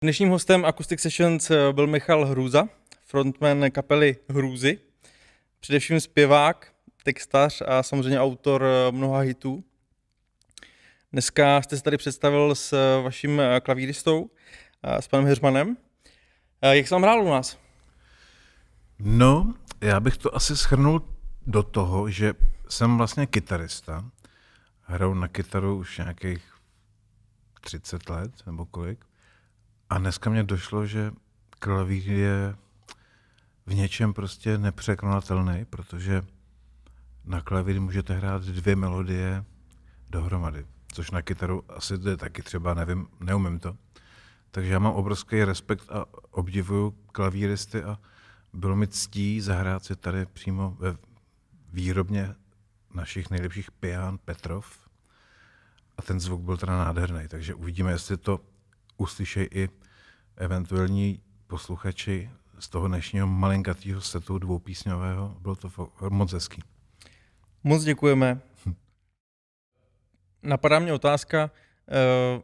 Dnešním hostem Acoustic Sessions eh, byl Michal Hruza, frontman kapely Hrůzy, především zpěvák, textař a samozřejmě autor eh, mnoha hitů. Dneska jste se tady představil s eh, vaším klavíristou, s panem Heřmanem. Jak se vám hrál u nás? No, já bych to asi schrnul do toho, že jsem vlastně kytarista. Hraju na kytaru už nějakých 30 let, nebo kolik. A dneska mě došlo, že klavír je v něčem prostě nepřekonatelný, protože na klavír můžete hrát dvě melodie dohromady, což na kytaru asi jde taky třeba, nevím, neumím to. Takže já mám obrovský respekt a obdivuju klavíristy a bylo mi ctí zahrát si tady přímo ve výrobně našich nejlepších pian Petrov. A ten zvuk byl teda nádherný, takže uvidíme, jestli to uslyšejí i eventuální posluchači z toho dnešního malinkatého setu dvoupísňového. Bylo to moc hezký. Moc děkujeme. Napadá mě otázka,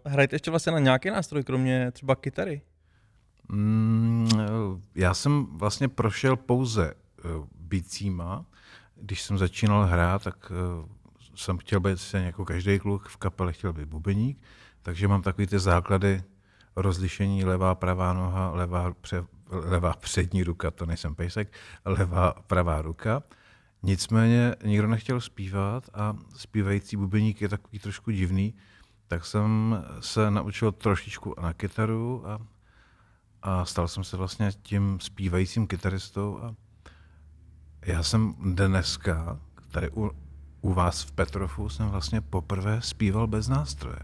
uh, hrajete ještě vlastně na nějaký nástroj, kromě třeba kytary? Mm, já jsem vlastně prošel pouze uh, bicíma. Když jsem začínal hrát, tak uh, jsem chtěl být jako každý kluk v kapele chtěl být bubeník, takže mám takový ty základy rozlišení levá, pravá noha, levá, pře, levá přední ruka, to nejsem pejsek, levá, pravá ruka. Nicméně nikdo nechtěl zpívat a zpívající bubeník je takový trošku divný, tak jsem se naučil trošičku na kytaru a, a stal jsem se vlastně tím zpívajícím kytaristou a já jsem dneska, tady u, u vás v Petrofu, jsem vlastně poprvé zpíval bez nástroje.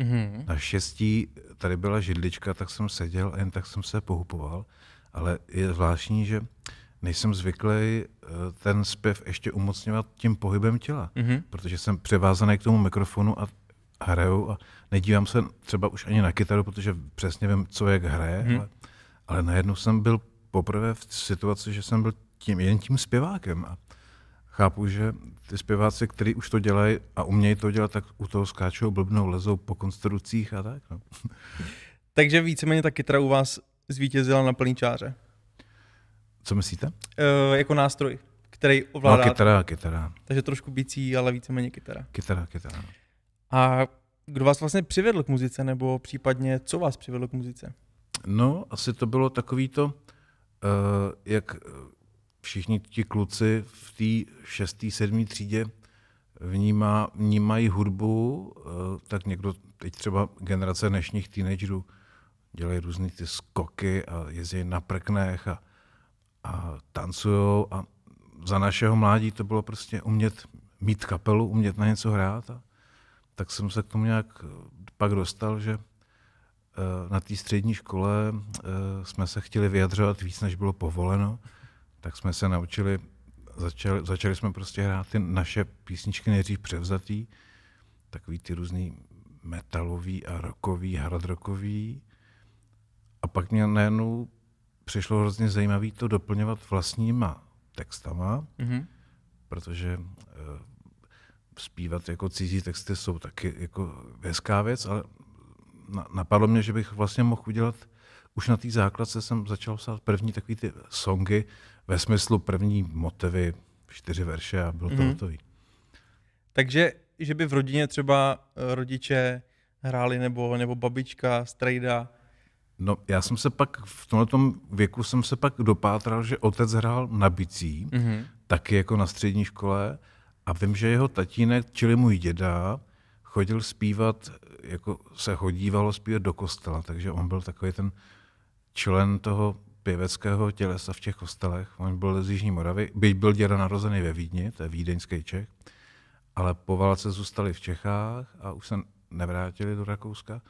Mm-hmm. Naštěstí tady byla židlička, tak jsem seděl a jen tak jsem se pohupoval, ale je zvláštní, že nejsem zvyklý eh, ten zpěv ještě umocňovat tím pohybem těla, mm-hmm. protože jsem převázaný k tomu mikrofonu a hraju a nedívám se třeba už ani na kytaru, protože přesně vím, co jak hraje, mm-hmm. ale, ale najednou jsem byl poprvé v situaci, že jsem byl tím, jen tím zpěvákem a chápu, že ty zpěváci, kteří už to dělají a umějí to dělat, tak u toho skáčou, blbnou, lezou po konstrucích a tak. No. Takže víceméně ta kytra u vás zvítězila na plný čáře. Co myslíte? Uh, jako nástroj, který ovládá. No, kytara, kytara. Takže trošku bicí, ale víceméně kytara. Kytara, kytara. A kdo vás vlastně přivedl k muzice, nebo případně co vás přivedlo k muzice? No, asi to bylo takový to, uh, jak všichni ti kluci v té šestý, sedmý třídě vnímá, vnímají hudbu, eh, tak někdo, teď třeba generace dnešních teenagerů, dělají různé ty skoky a jezdí na prknech a, a tancují a za našeho mládí to bylo prostě umět mít kapelu, umět na něco hrát a tak jsem se k tomu nějak pak dostal, že eh, na té střední škole eh, jsme se chtěli vyjadřovat víc, než bylo povoleno tak jsme se naučili, začali, začali jsme prostě hrát ty naše písničky nejdřív převzatý, takový ty různý metalový a rockový, hard rockový. A pak mě najednou přišlo hrozně zajímavé to doplňovat vlastníma textama, mm-hmm. protože uh, zpívat jako cizí texty jsou taky jako hezká věc, ale napadlo mě, že bych vlastně mohl udělat, už na té základce jsem začal psát první takový ty songy, ve smyslu první motivy, čtyři verše a bylo to mm-hmm. hotový. Takže, že by v rodině třeba eh, rodiče hráli nebo, nebo babička, strejda? No, já jsem se pak, v tomto věku jsem se pak dopátral, že otec hrál na bicí, mm-hmm. taky jako na střední škole a vím, že jeho tatínek, čili můj děda, chodil zpívat, jako se chodívalo zpívat do kostela, takže on byl takový ten člen toho pěveckého tělesa v těch kostelech. On byl z Jižní Moravy, byť byl děda narozený ve Vídni, to je vídeňský Čech, ale po válce zůstali v Čechách a už se nevrátili do Rakouska.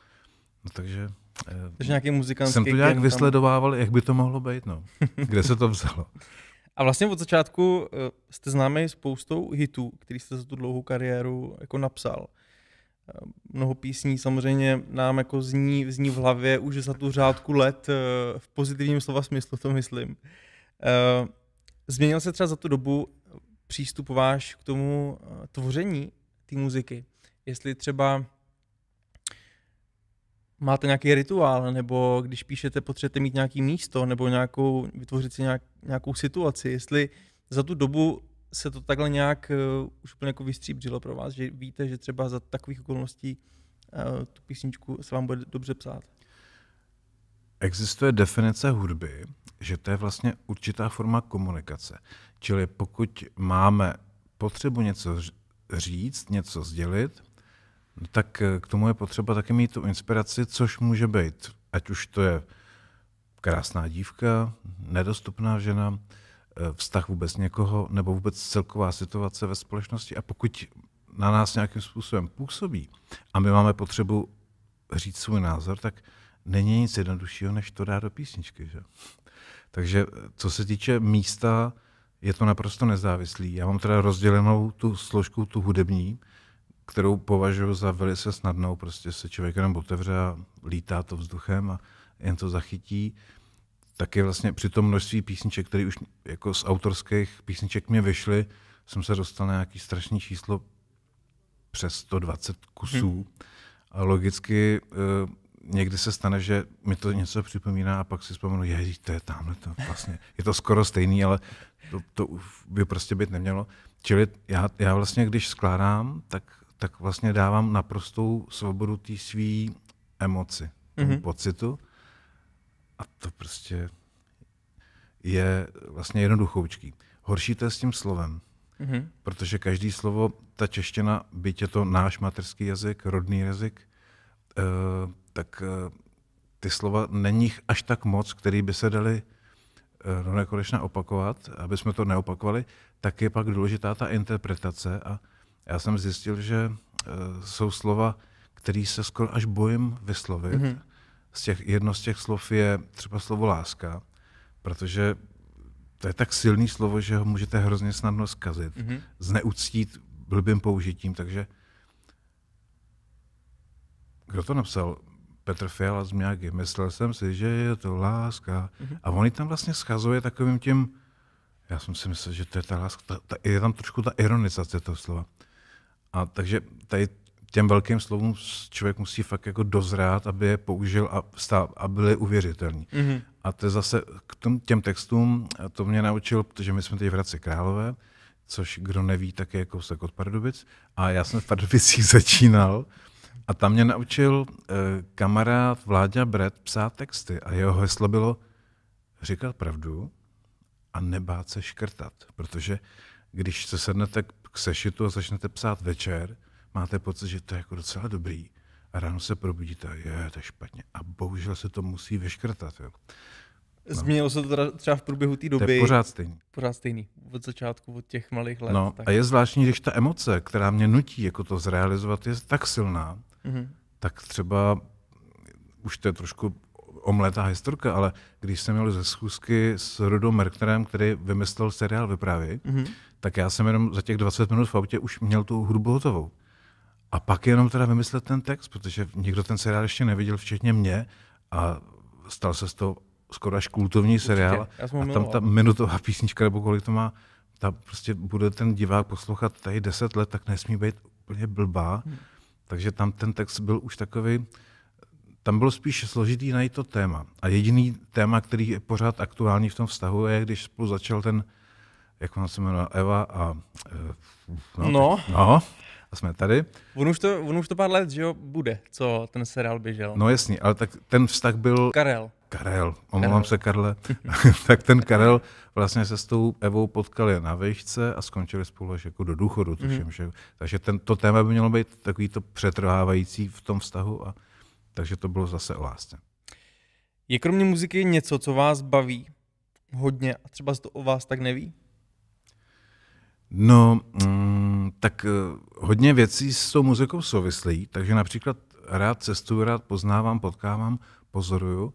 No, takže, eh, takže nějaký muzikantský jsem to nějak tam... vysledovával, jak by to mohlo být, no. kde se to vzalo. A vlastně od začátku eh, jste známý spoustou hitů, který jste za tu dlouhou kariéru jako napsal mnoho písní samozřejmě nám jako zní, zní v hlavě už za tu řádku let eh, v pozitivním slova smyslu, to myslím. Eh, změnil se třeba za tu dobu přístup váš k tomu eh, tvoření té muziky? Jestli třeba máte nějaký rituál, nebo když píšete, potřebujete mít nějaký místo, nebo nějakou, vytvořit si nějak, nějakou situaci, jestli za tu dobu se to takhle nějak uh, už úplně jako vystříbřilo pro vás, že víte, že třeba za takových okolností uh, tu písničku se vám bude dobře psát? Existuje definice hudby, že to je vlastně určitá forma komunikace. Čili pokud máme potřebu něco říct, něco sdělit, tak eh, k tomu je potřeba taky mít tu inspiraci, což může být, ať už to je krásná dívka, nedostupná žena, vztah vůbec někoho, nebo vůbec celková situace ve společnosti. A pokud na nás nějakým způsobem působí a my máme potřebu říct svůj názor, tak není nic jednoduššího, než to dát do písničky. Že? Takže eh, co se týče místa, je to naprosto nezávislý. Já mám teda rozdělenou tu složku, tu hudební, kterou považuji za velice snadnou. Prostě se člověk jenom otevře a lítá to vzduchem a jen to zachytí. Taky vlastně při tom množství písniček, které už jako z autorských písniček mě vyšly, jsem se dostal na nějaký strašný číslo přes 120 kusů. Hmm. A logicky e, někdy se stane, že mi to něco připomíná a pak si vzpomenu, je, to je tamhle, to vlastně, je to skoro stejný, ale to, to by prostě být nemělo. Čili já, já vlastně, když skládám, tak tak vlastně dávám naprostou svobodu té své emoci, tomu mm-hmm. pocitu. A to prostě je vlastně jednoduchoučký. Horší to je s tím slovem, mm-hmm. protože každý slovo, ta čeština, byť je to náš materský jazyk, rodný jazyk, eh, tak eh, ty slova není až tak moc, který by se dali eh, do nekonečna opakovat, aby jsme to neopakovali, tak je pak důležitá ta interpretace a já jsem zjistil, že uh, jsou slova, které se skoro až bojím vyslovit. Mm-hmm. Z těch, jedno z těch slov je třeba slovo láska, protože to je tak silný slovo, že ho můžete hrozně snadno zkazit, mm-hmm. zneuctít blbým použitím, takže kdo to napsal? Petr Fiala z Mňáky. Myslel jsem si, že je to láska. Mm-hmm. A on ji tam vlastně schazuje takovým tím, já jsem si myslel, že to je ta láska, ta, ta, je tam trošku ta ironizace toho slova. A takže tady těm velkým slovům člověk musí fakt jako dozrát, aby je použil a, stál, a byly uvěřitelní. Mm-hmm. A to je zase k tom, těm textům, to mě naučil, protože my jsme teď v Hradci Králové, což kdo neví, tak je kousek od Pardubic. A já jsem v Pardubicích začínal a tam mě naučil eh, kamarád Vláďa Bret psát texty a jeho heslo bylo říkat pravdu a nebát se škrtat, protože když se sednete k sešitu a začnete psát večer, máte pocit, že to je jako docela dobrý. A ráno se probudíte a je, to je špatně. A bohužel se to musí vyškrtat. Jo. No. Změnilo se to teda třeba v průběhu té doby? To je pořád stejný. Pořád stejný. Od začátku, od těch malých let. No tak. a je zvláštní, když ta emoce, která mě nutí jako to zrealizovat, je tak silná, mm-hmm. tak třeba, už to je trošku omletá historka, ale když jsem měl ze schůzky s Rudou Merknerem, který vymyslel seriál Vyprávy, mm-hmm tak já jsem jenom za těch 20 minut v autě už měl tu hudbu hotovou. A pak jenom teda vymyslet ten text, protože nikdo ten seriál ještě neviděl, včetně mě, a stal se z toho skoro až kultovní seriál. A tam ta minutová písnička, nebo kolik to má, ta prostě bude ten divák poslouchat tady 10 let, tak nesmí být úplně blbá. Hmm. Takže tam ten text byl už takový, tam bylo spíš složitý najít to téma. A jediný téma, který je pořád aktuální v tom vztahu, je, když spolu začal ten jak ona se jmenuje, Eva a... Eh, no, no. no. A jsme tady. On už, to, on už to pár let, že jo, bude, co ten seriál běžel. No jasný, ale tak ten vztah byl... Karel. Karel, omlouvám se Karle. tak ten Karel vlastně se s tou Evou potkali na vejšce a skončili spolu až jako do důchodu, tuším. Mm. Že, takže ten, to téma by mělo být takový to přetrvávající v tom vztahu a takže to bylo zase o lásce. Je kromě muziky něco, co vás baví hodně a třeba to o vás tak neví? No, mm, tak uh, hodně věcí s tou muzikou souvislí, takže například rád cestuju, rád poznávám, potkávám, pozoruju. Uh,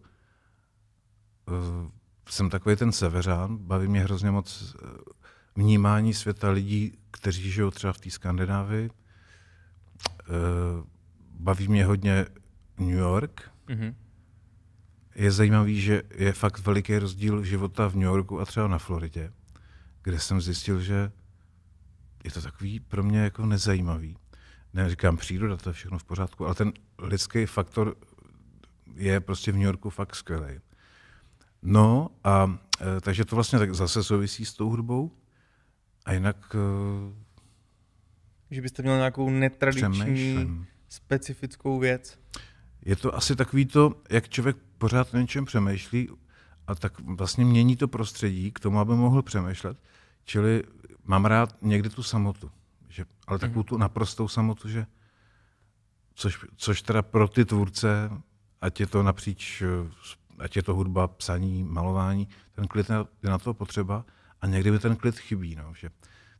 jsem takový ten severán, baví mě hrozně moc uh, vnímání světa lidí, kteří žijou třeba v té Skandinávii. Uh, baví mě hodně New York. Mm-hmm. Je zajímavý, že je fakt veliký rozdíl života v New Yorku a třeba na Floridě, kde jsem zjistil, že je to takový pro mě jako nezajímavý. Neříkám příroda, to je všechno v pořádku, ale ten lidský faktor je prostě v New Yorku fakt skvělý. No a e, takže to vlastně tak zase souvisí s tou hudbou. A jinak... E, že byste měl nějakou netradiční, přemýšlím. specifickou věc. Je to asi takový to, jak člověk pořád na něčem přemýšlí a tak vlastně mění to prostředí k tomu, aby mohl přemýšlet. Čili mám rád někdy tu samotu. Že, ale takovou mhm. tu naprostou samotu, že což, což teda pro ty tvůrce, ať je to napříč, ať je to hudba, psaní, malování, ten klid je na to potřeba a někdy mi ten klid chybí. No, že,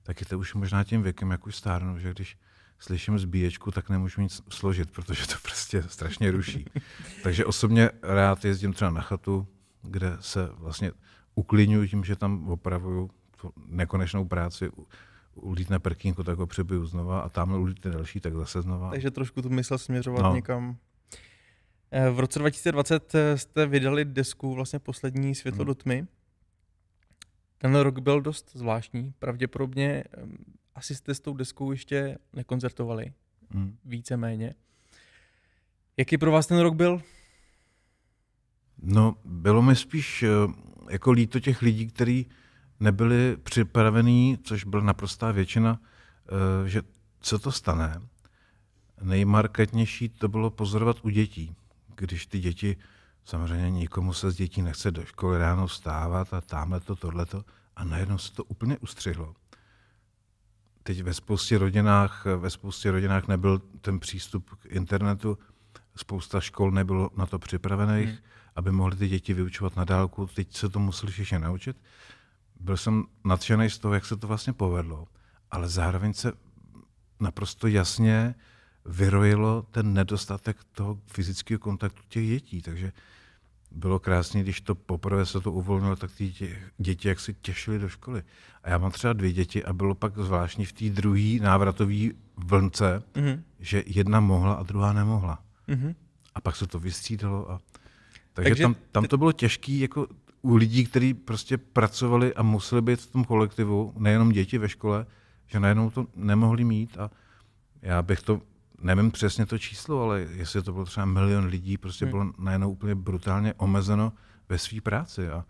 taky to už možná tím věkem, jak už stárnu, že když slyším zbíječku, tak nemůžu nic složit, protože to prostě strašně ruší. Takže osobně rád jezdím třeba na chatu, kde se vlastně uklidňuji tím, že tam opravuju nekonečnou práci, ulítne prkínku, tak ho přebiju znova a tam ulítne další, tak zase znova. Takže trošku tu mysl směřovat no. někam. Eh, v roce 2020 eh, jste vydali desku vlastně poslední Světlo hmm. do tmy. Ten rok byl dost zvláštní. Pravděpodobně asi jste s tou deskou ještě nekoncertovali. Hmm. Víceméně. Jaký pro vás ten rok byl? No, bylo mi spíš eh, jako líto těch lidí, kteří nebyli připravení, což byla naprostá většina, eh, že co to stane. Nejmarketnější to bylo pozorovat u dětí, když ty děti, samozřejmě nikomu se z dětí nechce do školy ráno vstávat a tamhle to, tohleto, a najednou se to úplně ustřihlo. Teď ve spoustě rodinách, ve spoustě rodinách nebyl ten přístup k internetu, spousta škol nebylo na to připravených, hmm. aby mohli ty děti vyučovat na dálku. Teď se to museli všichni naučit byl jsem nadšený z toho, jak se to vlastně povedlo, ale zároveň se naprosto jasně vyrojilo ten nedostatek toho fyzického kontaktu těch dětí. Takže bylo krásně, když to poprvé se to uvolnilo, tak ty děti, děti jak si těšili do školy. A já mám třeba dvě děti a bylo pak zvláštní v té druhé návratové vlnce, mm-hmm. že jedna mohla a druhá nemohla. Mm-hmm. A pak se to vystřídalo. A... Takže, Takže tam, tam to bylo těžké jako u lidí, kteří prostě pracovali a museli být v tom kolektivu, nejenom děti ve škole, že najednou to nemohli mít a já bych to, nevím přesně to číslo, ale jestli to bylo třeba milion lidí, prostě hmm. bylo najednou úplně brutálně omezeno ve své práci a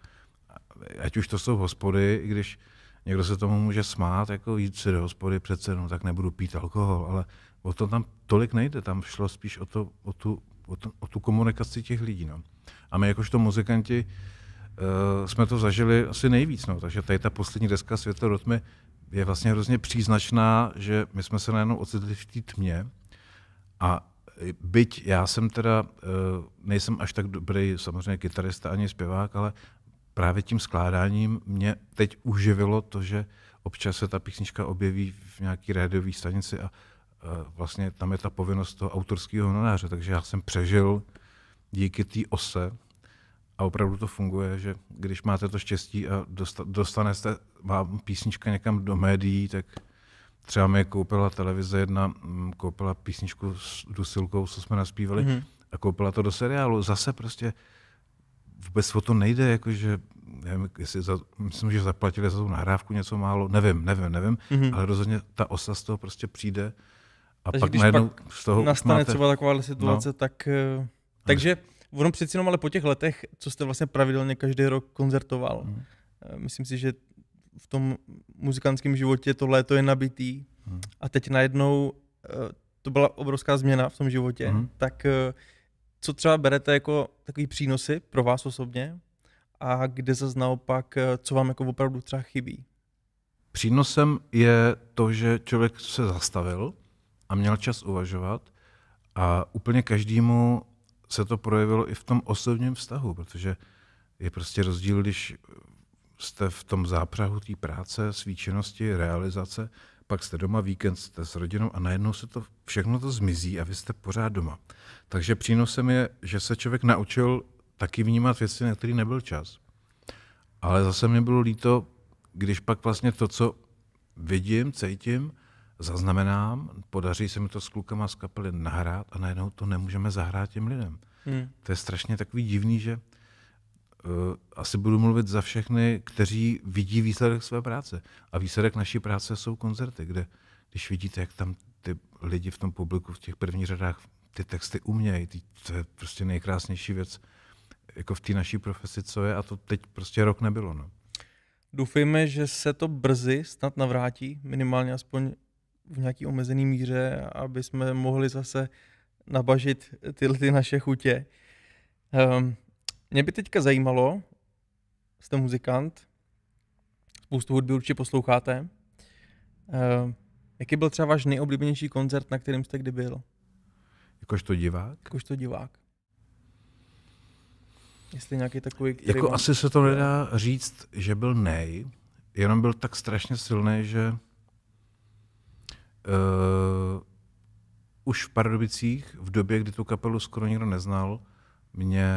ať už to jsou hospody, i když někdo se tomu může smát, jako jít si do hospody přece, no tak nebudu pít alkohol, ale o to tam tolik nejde, tam šlo spíš o, to, o, tu, o, to, o tu komunikaci těch lidí. No. A my jakožto muzikanti uh, jsme to zažili asi nejvíc. No. Takže tady ta poslední deska Světlo do tmy je vlastně hrozně příznačná, že my jsme se najednou ocitli v té tmě a byť já jsem teda, uh, nejsem až tak dobrý samozřejmě kytarista ani zpěvák, ale právě tím skládáním mě teď uživilo to, že občas se ta písnička objeví v nějaký rádiové stanici a uh, vlastně tam je ta povinnost toho autorského honoráře, takže já jsem přežil díky té ose a opravdu to funguje, že když máte to štěstí a dostane se vám písnička někam do médií, tak třeba mi koupila televize jedna, mm, koupila písničku s Dusilkou, co jsme naspívali, mm-hmm. a koupila to do seriálu. Zase prostě vůbec o to nejde, jakože nevím, jestli za, myslím, že zaplatili za tu nahrávku něco málo, nevím, nevím, nevím, mm-hmm. ale rozhodně ta osa z toho prostě přijde a takže pak najednou pak z toho nastane máte... třeba taková situace, no. tak... Uh, takže ono přeci jenom ale po těch letech, co jste vlastně pravidelně každý rok koncertoval, hmm. Eh, myslím si, že v tom muzikantském životě to léto je nabitý hmm. a teď najednou eh, to byla obrovská změna v tom životě, hmm. tak eh, co třeba berete jako takový přínosy pro vás osobně a kde zase naopak, co vám jako opravdu třeba chybí? Přínosem je to, že člověk se zastavil a měl čas uvažovat a úplně každému se to projevilo i v tom osobním vztahu, protože je prostě rozdíl, když jste v tom zápřahu té práce, svíčenosti, realizace, pak jste doma víkend, jste s rodinou a najednou se to všechno to zmizí a vy jste pořád doma. Takže přínosem je, že se člověk naučil taky vnímat věci, na které nebyl čas. Ale zase mě bylo líto, když pak vlastně to, co vidím, cítím, zaznamenám, podaří se mi to s klukama z kapely nahrát a najednou to nemůžeme zahrát těm lidem. Hmm. To je strašně takový divný, že uh, asi budu mluvit za všechny, kteří vidí výsledek své práce. A výsledek naší práce jsou koncerty, kde když vidíte, jak tam ty lidi v tom publiku v těch prvních řadách ty texty umějí. To je prostě nejkrásnější věc jako v té naší profesi, co je a to teď prostě rok nebylo. No. Doufejme, že se to brzy snad navrátí, minimálně aspoň v nějaký omezený míře, aby jsme mohli zase nabažit tyhle ty naše chutě. Um, mě by teďka zajímalo, jste muzikant, spoustu hudby určitě posloucháte. Um, jaký byl třeba váš nejoblíbenější koncert, na kterém jste kdy byl? Jakožto divák? Jakožto divák. Jestli nějaký takový, který Jako vám... asi se to nedá říct, že byl nej, jenom byl tak strašně silný, že uh, už v Pardubicích, v době, kdy tu kapelu skoro nikdo neznal, mě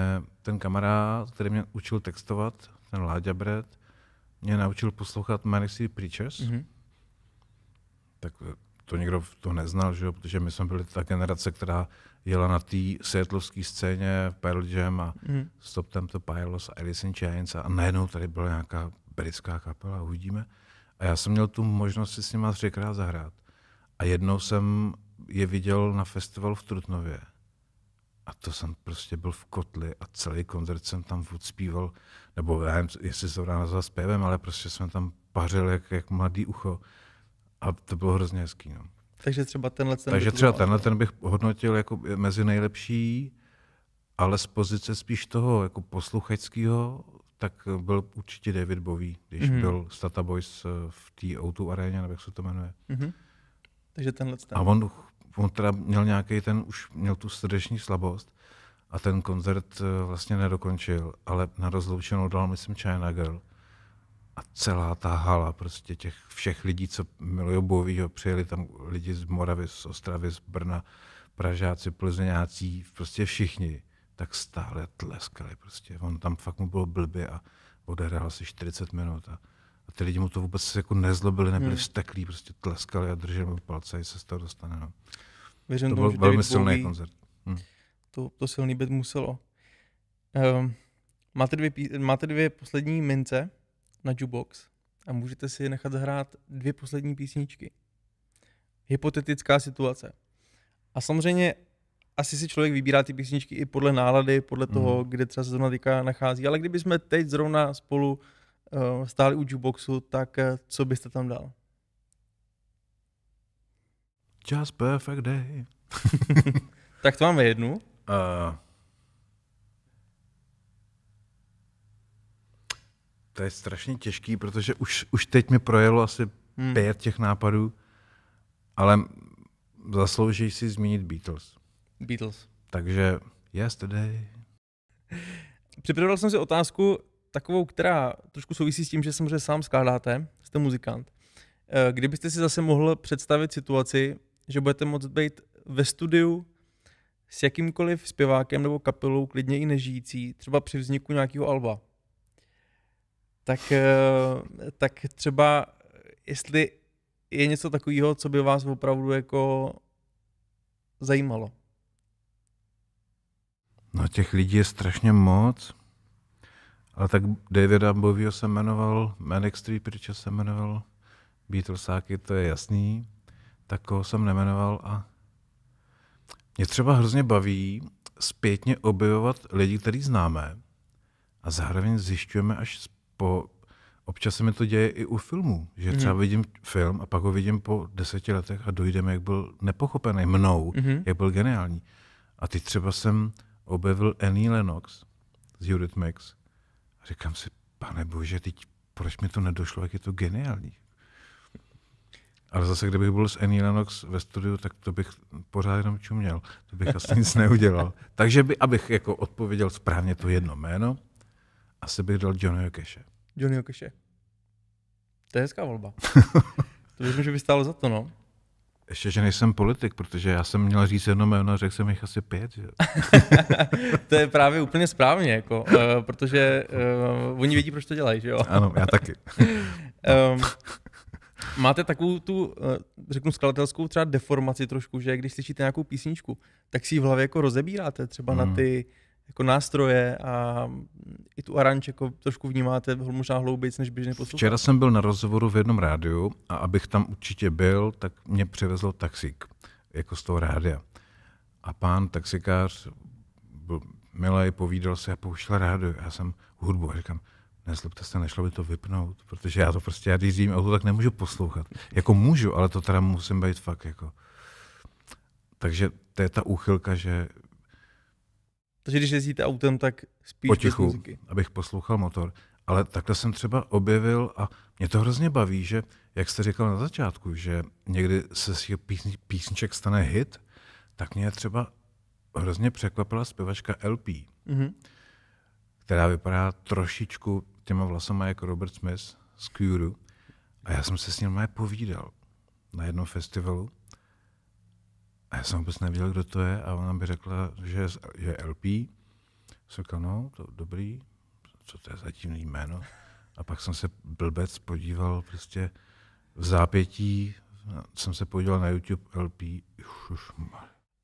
ten kamarád, který mě učil textovat, ten Láďa Brett, mě naučil poslouchat Manic City Preachers. Mhm. Tak eh, to nikdo to neznal, že jo? protože my jsme byli ta generace, která jela na té seattlovské scéně Pearl Jam a Mhm. Stop Them to Pilots a Alice in Chains a najednou tady byla nějaká britská kapela, uvidíme. A já jsem měl tu možnost si s nima třikrát zahrát. A jednou jsem je viděl na festivalu v Trutnově. A to jsem prostě byl v kotli a celý koncert jsem tam odspíval, nebo já nevím, jestli se to dá nazvat zpěvem, ale prostě jsem tam pařil jak, jak mladý ucho. A to bylo hrozně hezký. No. Takže třeba tenhle ten Takže třeba tenhle ten bych hodnotil jako mezi nejlepší, ale z pozice spíš toho jako posluchačského, tak byl určitě David Bowie, když Mhm. mm-hmm. byl s Tata Boys eh, v té O2 aréně, nebo jak se to jmenuje. Mhm. Takže tenhle ten. A on, on teda měl nějaký ten, už měl tu srdeční slabost a ten koncert eh, vlastně nedokončil, ale na rozloučenou dal, myslím, China Girl. A celá ta hala prostě těch všech lidí, co milují Bovýho, přijeli tam lidi z Moravy, z Ostravy, z Brna, Pražáci, Plzeňáci, prostě všichni, tak stále tleskali prostě. On tam fakt mu bylo blbě a odehrál si 40 minut a, a ty lidi mu to vůbec jako nezlobili, nebyli Hmm. vzteklí, prostě tleskali a drželi mu palce, jestli se z toho dostane. No. Věřím To byl velmi David silný Bowie koncert. Hm. to, to silný být muselo. Um, máte, dvě, máte dvě poslední mince na jukebox a můžete si nechat zahrát dvě poslední písničky. Hypotetická situace. A samozřejmě asi si člověk vybírá ty písničky i podle nálady, podle toho, Mhm. kde třeba se zrovna teďka nachází. Ale kdyby jsme teď zrovna spolu stáli u jukeboxu, tak uh, co byste tam dal? Just perfect day. Tak to máme jednu. Uh, to je strašně těžký, protože už, už teď mi projelo asi Hmm. pět těch nápadů, ale zaslouží si zmínit Beatles. Beatles. Takže Yesterday. Připravil jsem si otázku takovou, která trošku souvisí s tím, že samozřejmě sám skládáte, jste muzikant. Eh, Kdybyste si zase mohl představit situaci, že budete moct být ve studiu s jakýmkoliv zpěvákem nebo kapelou, klidně i nežijící, třeba při vzniku nějakého alba, tak, eh, tak třeba jestli je něco takového, co by vás opravdu jako zajímalo. No těch lidí je strašně moc, ale tak Davida Bovio se jmenoval, Manic Street Preachers se jmenoval, Beatlesáky, to je jasný, tak koho jsem nemenoval a mě třeba hrozně baví zpětně objevovat lidi, který známe a zároveň zjišťujeme až po, občas se mi to děje i u filmů, že třeba Mhm. vidím film a pak ho vidím po deseti letech a dojdeme, jak byl nepochopený mnou, Mhm. jak byl geniální. A teď třeba jsem objevil Annie Lennox z Eurythmics. A říkám si, pane bože, teď proč mi to nedošlo, jak je to geniální. Ale zase, kdybych byl s Annie Lennox ve studiu, tak to bych pořád jenom čuměl. To bych asi nic neudělal. Takže by, abych jako odpověděl správně to jedno jméno, asi bych dal Johnnyho Cache. Johnny Cache. To je hezká volba. to myslím, že by stálo za to, no. Ještě, že nejsem politik, protože já jsem měl říct jedno jméno řekl jsem jich asi pět. Že? to je právě úplně správně, jako, uh, protože uh, oni vědí, proč to dělají, že jo? Ano, já taky. Um, máte takovou tu, uh, řeknu, skladatelskou třeba deformaci trošku, že když slyšíte nějakou písničku, tak si ji v hlavě jako rozebíráte třeba Hmm. na ty jako nástroje a i tu aranč jako trošku vnímáte možná hloubějc než běžný posluchač. Včera jsem byl na rozhovoru v jednom rádiu a abych tam určitě byl, tak mě přivezl taxík, jako z toho rádia. a pán taxikář byl milý, povídal se a pouštěl rádio. Já jsem hudbu a říkám, nezlobte se, nešlo by to vypnout, protože já to prostě, já když řídím auto, tak nemůžu poslouchat. Jako můžu, ale to teda musím být fakt jako. Takže to je ta úchylka, že takže když jezdíte autem, tak spíš potichu, bez muziky. abych poslouchal motor. Ale takhle jsem třeba objevil a mě to hrozně baví, že, jak jste říkal na začátku, že někdy se z těch písni, písniček stane hit, tak mě třeba hrozně překvapila zpěvačka LP, Mm-hmm. která vypadá trošičku těma vlasama jako Robert Smith z Cure. A já jsem se s ním povídal na jednom festivalu. A já jsem vůbec nevěděl, kdo to je a ona mi řekla, že je, LP. Říkal, no, to dobrý, co to je za divný jméno. A pak jsem se blbec podíval prostě v zápětí, jsem se podíval na YouTube LP.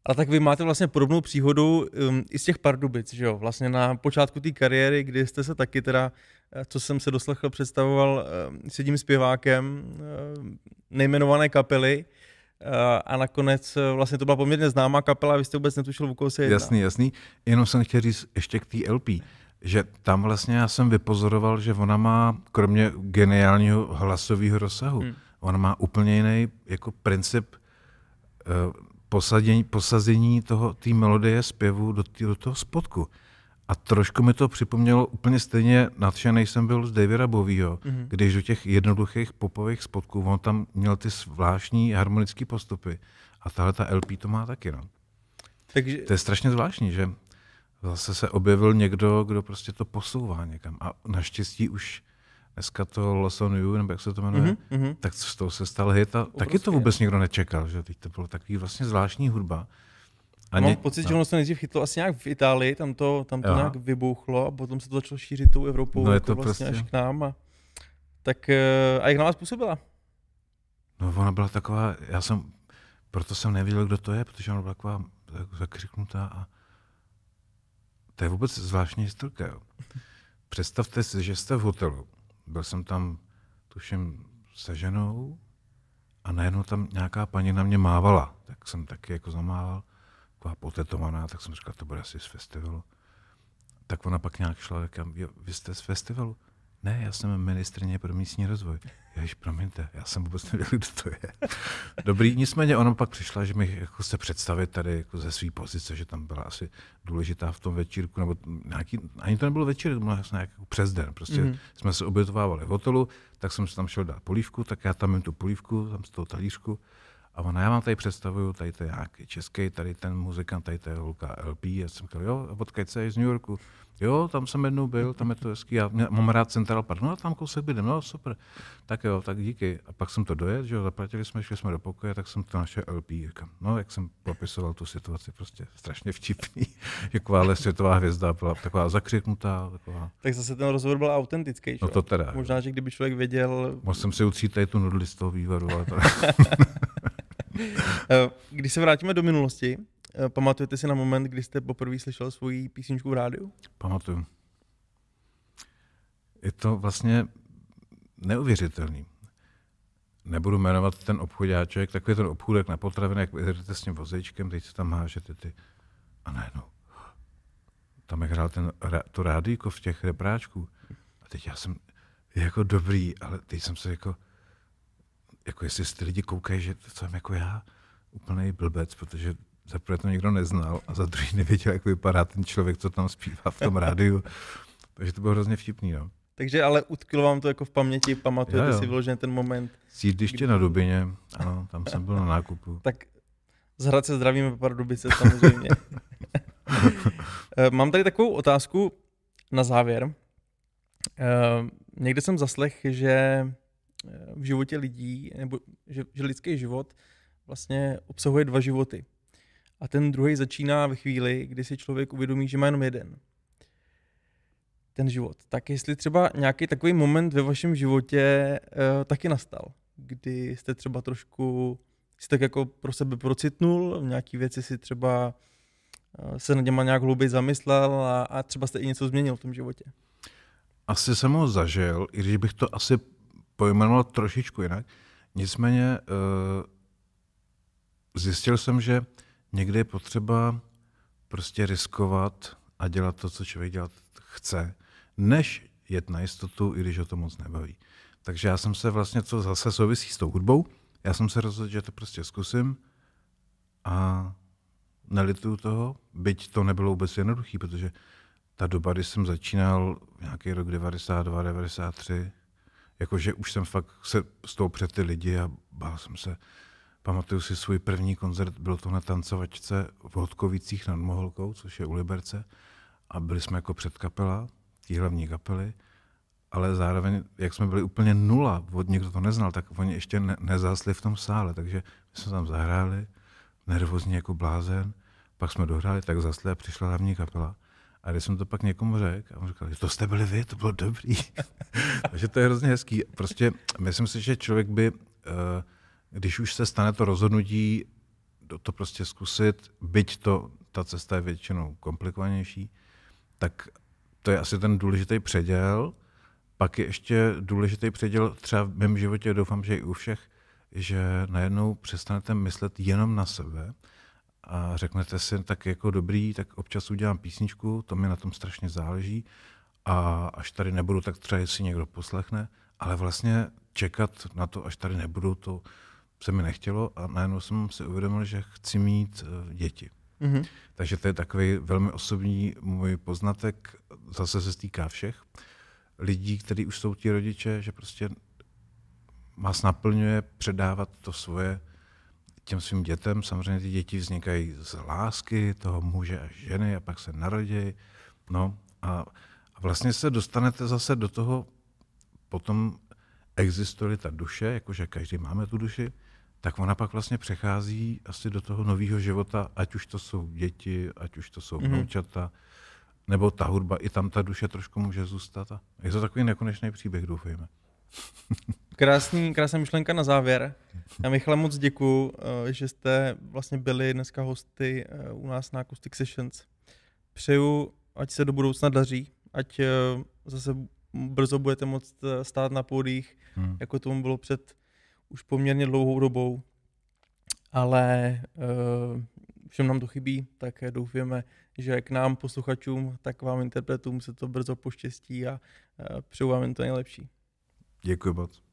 Ale tak vy máte vlastně podobnou příhodu um, i z těch Pardubic, že jo? Vlastně na počátku té kariéry, kdy jste se taky teda, eh, co jsem se doslechl, představoval um, s jedním zpěvákem um, nejmenované kapely uh, a nakonec eh, vlastně to byla poměrně známá kapela vy jste vůbec netušil, o koho se jedná. Jasný, jasný. Jenom jsem chtěl říct ještě k té LP, že tam vlastně já jsem vypozoroval, že ona má, kromě geniálního hlasového rozsahu, Hmm. ona má úplně jiný jako princip uh, posadění, posazení toho, té melodie zpěvu do, tý, do toho spotku. A trošku mi to připomnělo úplně stejně nadšený jsem byl z Davida Bovýho, Mhm. mm-hmm. když do těch jednoduchých popových spotků, on tam měl ty zvláštní harmonické postupy. A tahle ta LP to má taky. No. Takže, To je strašně zvláštní, že zase se objevil někdo, kdo prostě to posouvá někam. A naštěstí už dneska to Lost on You, nebo jak se to jmenuje, Mhm, mm-hmm. mhm. tak z toho se stal hit a taky Obrovský to vůbec nikdo nečekal, že teď to bylo takový vlastně zvláštní hudba. A mám pocit, že ono se nejdřív chytlo asi nějak v Itálii, tam to, tam to Jo. nějak vybouchlo a potom se to začalo šířit tou Evropou No je jako to vlastně prostě- až k nám. A, tak eh, a jak na vás působila? No ona byla taková, já jsem, proto jsem nevěděl, kdo to je, protože ona byla taková zakřiknutá a to je vůbec zvláštní historka. Jo. Představte si, že jste v hotelu, byl jsem tam, tuším, se ženou a najednou tam nějaká paní na mě mávala, tak jsem taky jako zamával, taková potetovaná, tak jsem říkal, to bude asi z festivalu. Tak ona pak nějak šla, říkám, jo, vy jste z festivalu? Ne, já jsem ministrině pro místní rozvoj. Ježiš, promiňte, já jsem vůbec nevěděl, kdo to je. Dobrý, nicméně ona pak přišla, že mi jako se představit tady jako ze své pozice, že tam byla asi důležitá v tom večírku, nebo nějaký, ani to nebylo večer, to bylo asi nějak jako přes den. Prostě Mhm. mm-hmm. jsme se obětovávali v hotelu, tak jsem si tam šel dát polívku, tak já tam jim tu polívku, tam z toho talířku, a ona, já vám tady představuju, tady to je nějaký český, tady ten muzikant, tady to je holka LP. Já jsem říkal, jo, odkud se z New Yorku? Jo, tam jsem jednou byl, tam je to hezký, já mám rád Central Park, no a tam kousek bydlím, no super. Tak jo, tak díky. A pak jsem to dojet, že jo, zaplatili jsme, šli jsme do pokoje, tak jsem to našel LP. Říkám, no, jak jsem popisoval tu situaci, prostě strašně vtipný. Jaková světová hvězda byla taková zakřiknutá, taková. Tak zase ten rozhovor byl autentický. že No to teda. Možná, že kdyby člověk věděl, Mohl jsem si utřít tady tu nudli z toho vývaru, ale to... Eh, Když se vrátíme do minulosti, eh, pamatujete si na moment, kdy jste poprvé slyšel svoji písničku v rádiu? Pamatuju. Je to vlastně neuvěřitelný. Nebudu jmenovat ten obchodáček, takový ten obchůdek na potraviny, jak jdete s tím vozečkem, teď se tam hážete ty. A najednou, tam jak hrál ten, to rádíko v těch repráčků. A teď já jsem jako dobrý, ale teď jsem se jako, jako jestli si ty lidi koukají, že to jsem jako já, úplný blbec, protože za prvé to nikdo neznal a za druhý nevěděl, jak vypadá ten člověk, co tam zpívá v tom rádiu. Takže to bylo hrozně vtipný, no. Takže ale utkilo vám to jako v paměti, pamatujete Jo, jo. si vyloženě ten moment. Sídliště na Dubině, ano, tam jsem byl na nákupu. Tak z Hradce zdravíme Pardubice samozřejmě. Eh, Mám tady takovou otázku na závěr. Eh, Někde jsem zaslech, že v životě lidí, nebo že, že lidský život vlastně obsahuje dva životy. A ten druhý začíná ve chvíli, kdy si člověk uvědomí, že má jenom jeden. Ten život. Tak jestli třeba nějaký takový moment ve vašem životě uh, taky nastal, kdy jste třeba trošku si tak jako pro sebe procitnul, v nějaký věci si třeba eh, se nad něma nějak hlouběji zamyslel a, a třeba jste i něco změnil v tom životě. Asi jsem ho zažil, i když bych to asi pojmenoval trošičku jinak. Nicméně uh, zjistil jsem, že někdy je potřeba prostě riskovat a dělat to, co člověk dělat chce, než jet na jistotu, i když ho to moc nebaví. Takže já jsem se vlastně, co zase souvisí s tou hudbou, já jsem se rozhodl, že to prostě zkusím a nelituju toho, byť to nebylo vůbec jednoduché, protože ta doba, kdy jsem začínal, nějaký rok 92, 93, jakože už jsem fakt se toho před ty lidi a bál jsem se. Pamatuju si svůj první koncert, byl to na tancovačce v Hodkovicích nad Moholkou, což je u Liberce. A byli jsme jako předkapela, té hlavní kapely, ale zároveň, jak jsme byli úplně nula, od někdo to neznal, tak oni ještě ne, nezásli v tom sále, takže my jsme tam zahráli, nervózně jako blázen, pak jsme dohráli, tak zasli a přišla hlavní kapela. A když jsem to pak někomu řekl, a on říkal, že to jste byli vy, to bylo dobrý. Takže to je hrozně hezký. Prostě myslím si, že člověk by, eh, když už se stane to rozhodnutí, to prostě zkusit, byť to, ta cesta je většinou komplikovanější, tak to je asi ten důležitý předěl. Pak je ještě důležitý předěl třeba v mém životě, doufám, že i u všech, že najednou přestanete myslet jenom na sebe a řeknete si, tak jako dobrý, tak občas udělám písničku, to mi na tom strašně záleží a až tady nebudu, tak třeba si někdo poslechne, ale vlastně čekat na to, až tady nebudu, to se mi nechtělo a najednou jsem si uvědomil, že chci mít uh, děti. Mm-hmm. Takže to je takový velmi osobní můj poznatek, zase se stýká všech lidí, kteří už jsou ti rodiče, že prostě vás naplňuje předávat to svoje těm svým dětem. Samozřejmě ty děti vznikají z lásky toho muže a ženy a pak se narodí. No a, a vlastně se dostanete zase do toho, potom existuje ta duše, jakože každý máme tu duši, tak ona pak vlastně přechází asi do toho nového života, ať už to jsou děti, ať už to jsou mm-hmm. vnoučata, nebo ta hudba, i tam ta duše trošku může zůstat. A je to takový nekonečný příběh, doufejme. Krásný, krásná myšlenka na závěr. Já Michale moc děkuju, eh, že jste vlastně byli dneska hosty eh, u nás na Acoustic Sessions. Přeju, ať se do budoucna daří, ať eh, zase brzo budete moct stát na pódích, hmm. jako tomu bylo před už poměrně dlouhou dobou. Ale všem nám to chybí, tak doufáme, že k nám posluchačům, tak vám interpretům se to brzo poštěstí a přeju vám jen to nejlepší. Děkuji moc.